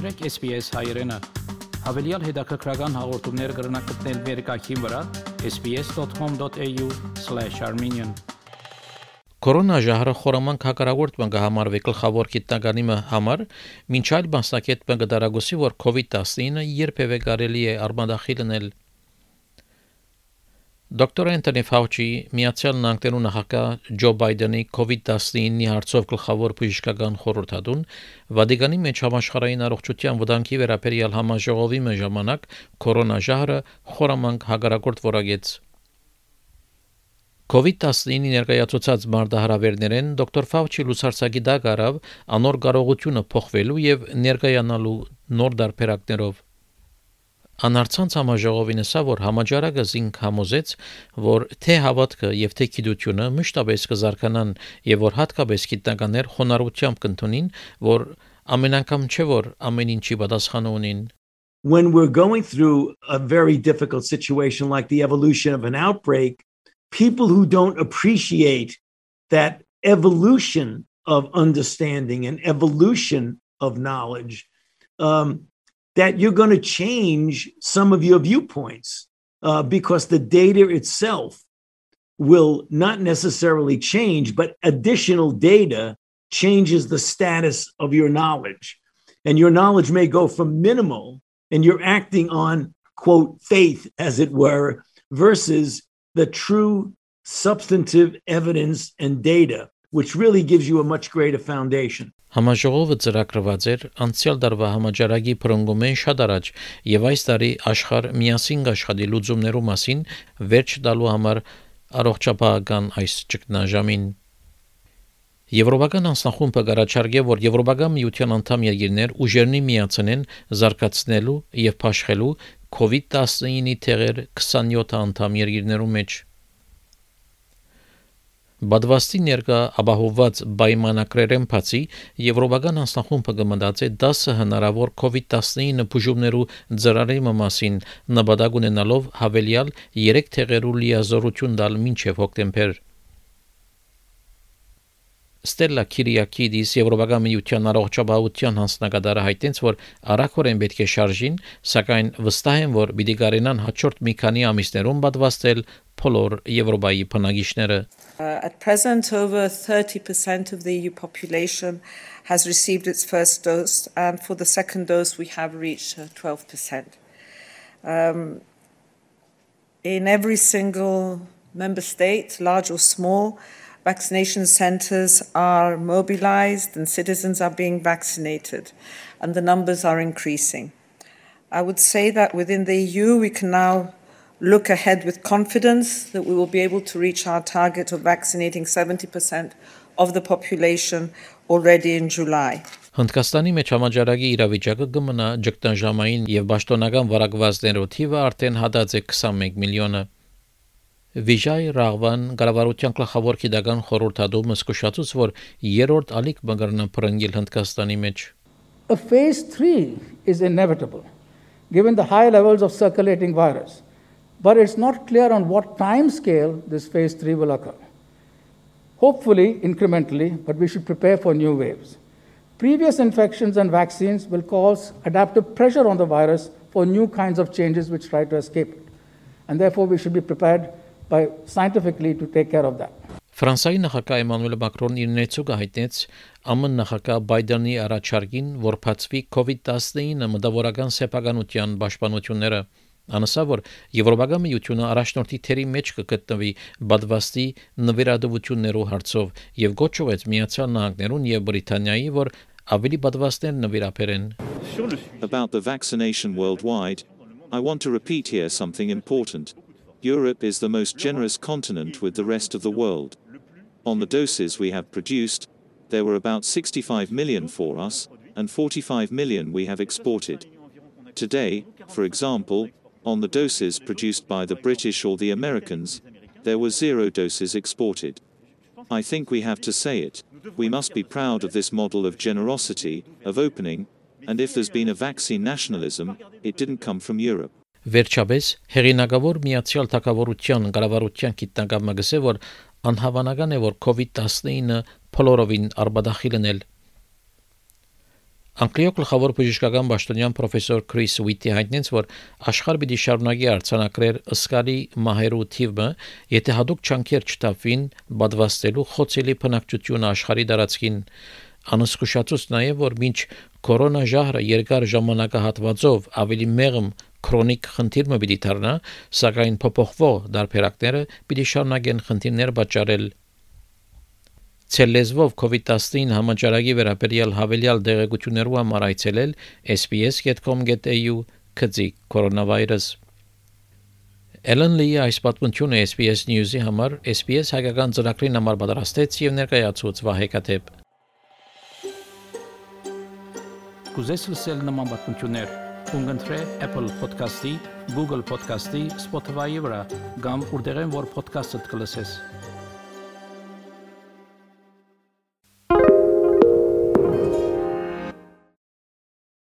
Մաղթրեք SPS հայրենը։ Հավելյալ հետաքրքրական հաղորդումներ կգրնակցնել վերկայքին վրա sps.com.au/armenian Կորոնաժահրը խորամանկ հակարավորտման կհամարվի գլխավոր գիտնականի համար, ոչ այլ մասնակետման կդարագուսի, որ COVID-19-ը երբևէ կարելի է արմադախիլ լինել Դոկտոր Անտոնի Ֆաուչի Միացյալ Նահանգներու նախագահ Ջո Բայդենի COVID-19-ի հարցով գլխավոր բժշկական խորհրդատուն Վատիկանի մեջ համաշխարհային առողջության վտանգի վերաբերյալ համաժողովի ժամանակ կորոնաժահրը խորամանկ հագարակորդ որագեց COVID-19-ի ներկայացուցած մարտահրավերներեն դոկտոր Ֆաուչի լուսարցակի դակ արավ անոր կարողությունը փոխվելու եւ ներկայանալու նոր դարբերակներով Անարցանց համաժողովին ասա, որ համաճարակը զինք համոզեց, որ թե հավատքը եւ թե գիտությունը մշտապես կզարգանան եւ որ հատկապես գիտնականներ խոնարհությամբ կընդունին, որ ամեն անգամ չէ որ ամեն ինչի պատասխան ունին when we're going through a very difficult situation like the evolution of an outbreak, people who don't appreciate that evolution of understanding and evolution of knowledge um, that you're going to change some of your viewpoints uh, because the data itself will not necessarily change, but additional data changes the status of your knowledge. And your knowledge may go from minimal and you're acting on, quote, faith, as it were, versus the true substantive evidence and data, which really gives you a much greater foundation. Համաժողովը ծրագրված էր անցյալ տարվա համաճարակի փրկումեն շատ առաջ եւ այս տարի աշխարհ միասին աշխատի լուծումներու մասին վերջ տալու համար առողջապահական այս ճգնաժամին Եվրոպական անձնախումբը գարաչարգե, որ Եվրոպական միության անդամ երկիրներ ուժերնի միացնեն զարգացնելու եւ փաշխելու COVID-19-ի թեղեր 27 անդամ երկիրներու մեջ Բադվաստի ներկա ապահովված պայմանակրերեն բացի Եվրոպական անձնախումբը կմտածե 10 հնարավոր COVID-19 բուժումներու ծրարի մասին նպատակ ունենալով հավելյալ 3 թեղերու լիազորություն տալ մինչև հոկտեմբեր Ստելլա Քիրիակիդիս Եվրոպական միության առողջապահության հանձնագետարը հայտնեց, որ արագորեն պետք է շարժին, սակայն վստահ են, որ պիտի կարենան հաջորդ մի քանի ամիսներում պատվաստել բոլոր Եվրոպայի բնակիչները Uh, at present, over 30% of the EU population has received its first dose, and for the second dose, we have reached uh, 12%. Um, in every single member state, large or small, vaccination centres are mobilised and citizens are being vaccinated, and the numbers are increasing. I would say that within the EU, we can now look ahead with confidence that we will be able to reach our target of vaccinating 70% of the population already in July. Հնդկաստանի մեջ համաճարակի իրավիճակը կմնա ճգտանժամային եւ պաշտոնական վարակվածներով թիվը արդեն հադած է 21 միլիոնը։ Վիժայ Ռաղվան գարավարության գլխավոր քիդական խորհրդադումը զսկուշացուց, որ երրորդ ալիք բգրնա փրկել Հնդկաստանի մեջ։ A phase 3 is inevitable given the high levels of circulating virus. but it's not clear on what time scale this phase 3 will occur. Hopefully, incrementally, but we should prepare for new waves. Previous infections and vaccines will cause adaptive pressure on the virus for new kinds of changes which try to escape it. And therefore, we should be prepared by scientifically to take care of that. Ֆրանսիայի նախագահ Էմանուել Մակրոնն իր ներծուկը հայտնեց ԱՄՆ նախագահ Բայդենի առաջարկին, որ բացվի COVID-19 մտավորական սեփականության պաշտպանությունները Անասա որ Եվրոպական միությունը առաջնորդի թերի մեջ կգտնվի բադվաստի նվիրատվություններով հարցով եւ գոչուեց Միացյալ Նահանգներուն եւ Բրիտանիայի որ ավելի բադվաստներ նվիրապերեն About the vaccination worldwide I want to repeat here something important. Europe is the most generous continent with the rest of the world. On the doses we have produced there were about 65 million for us and 45 million we have exported. Today, for example, on the doses produced by the British or the Americans, there were zero doses exported. I think we have to say it. We must be proud of this model of generosity, of opening, and if there's been a vaccine nationalism, it didn't come from Europe. Վերջապես հերինագավոր միացյալ թակավորության գարավարության գիտնակամը գսե որ անհավանական է որ COVID-19-ը փոլորովին արբադախիլն էլ Անգլիո գլխավոր բժշկական պաշտոնյան պրոֆեսոր Քրիս Ուիտի հայտնեց, որ աշխարհ պիտի շարունակի արցանակրել ըսկալի մահերու թիվը, եթե հadoop չանկեր չտավին բադվաստելու խոցելի բնակչությունը աշխարհի դարածքին անսխուշացուց նաև որ մինչ կորոնա ժահրը երկար ժամանակահատվածով ավելի մեղմ քրոնիկ խնդիր մը պիտի դառնա, սակայն փոփոխվող դարբերակները պիտի շարունակեն խնդիրներ պատճառել Ցելեզվով COVID-19 համաճարակի վերաբերյալ հավելյալ դեղեցություններով համար այցելել sbs.com.au քծի կորոնավիրուս Ellen Lee այս պատմությունը SBS News-ի համար SBS հայկական ծրագրին համար պատրաստեց եւ ներկայացուց Վահե Կատեփ Կուզես լսել նման պատմություններ, կընտրե Apple Podcast-ի, Google Podcast-ի, Spotify-ի վրա, կամ որտեղեն որ podcast-ը դուք լսես։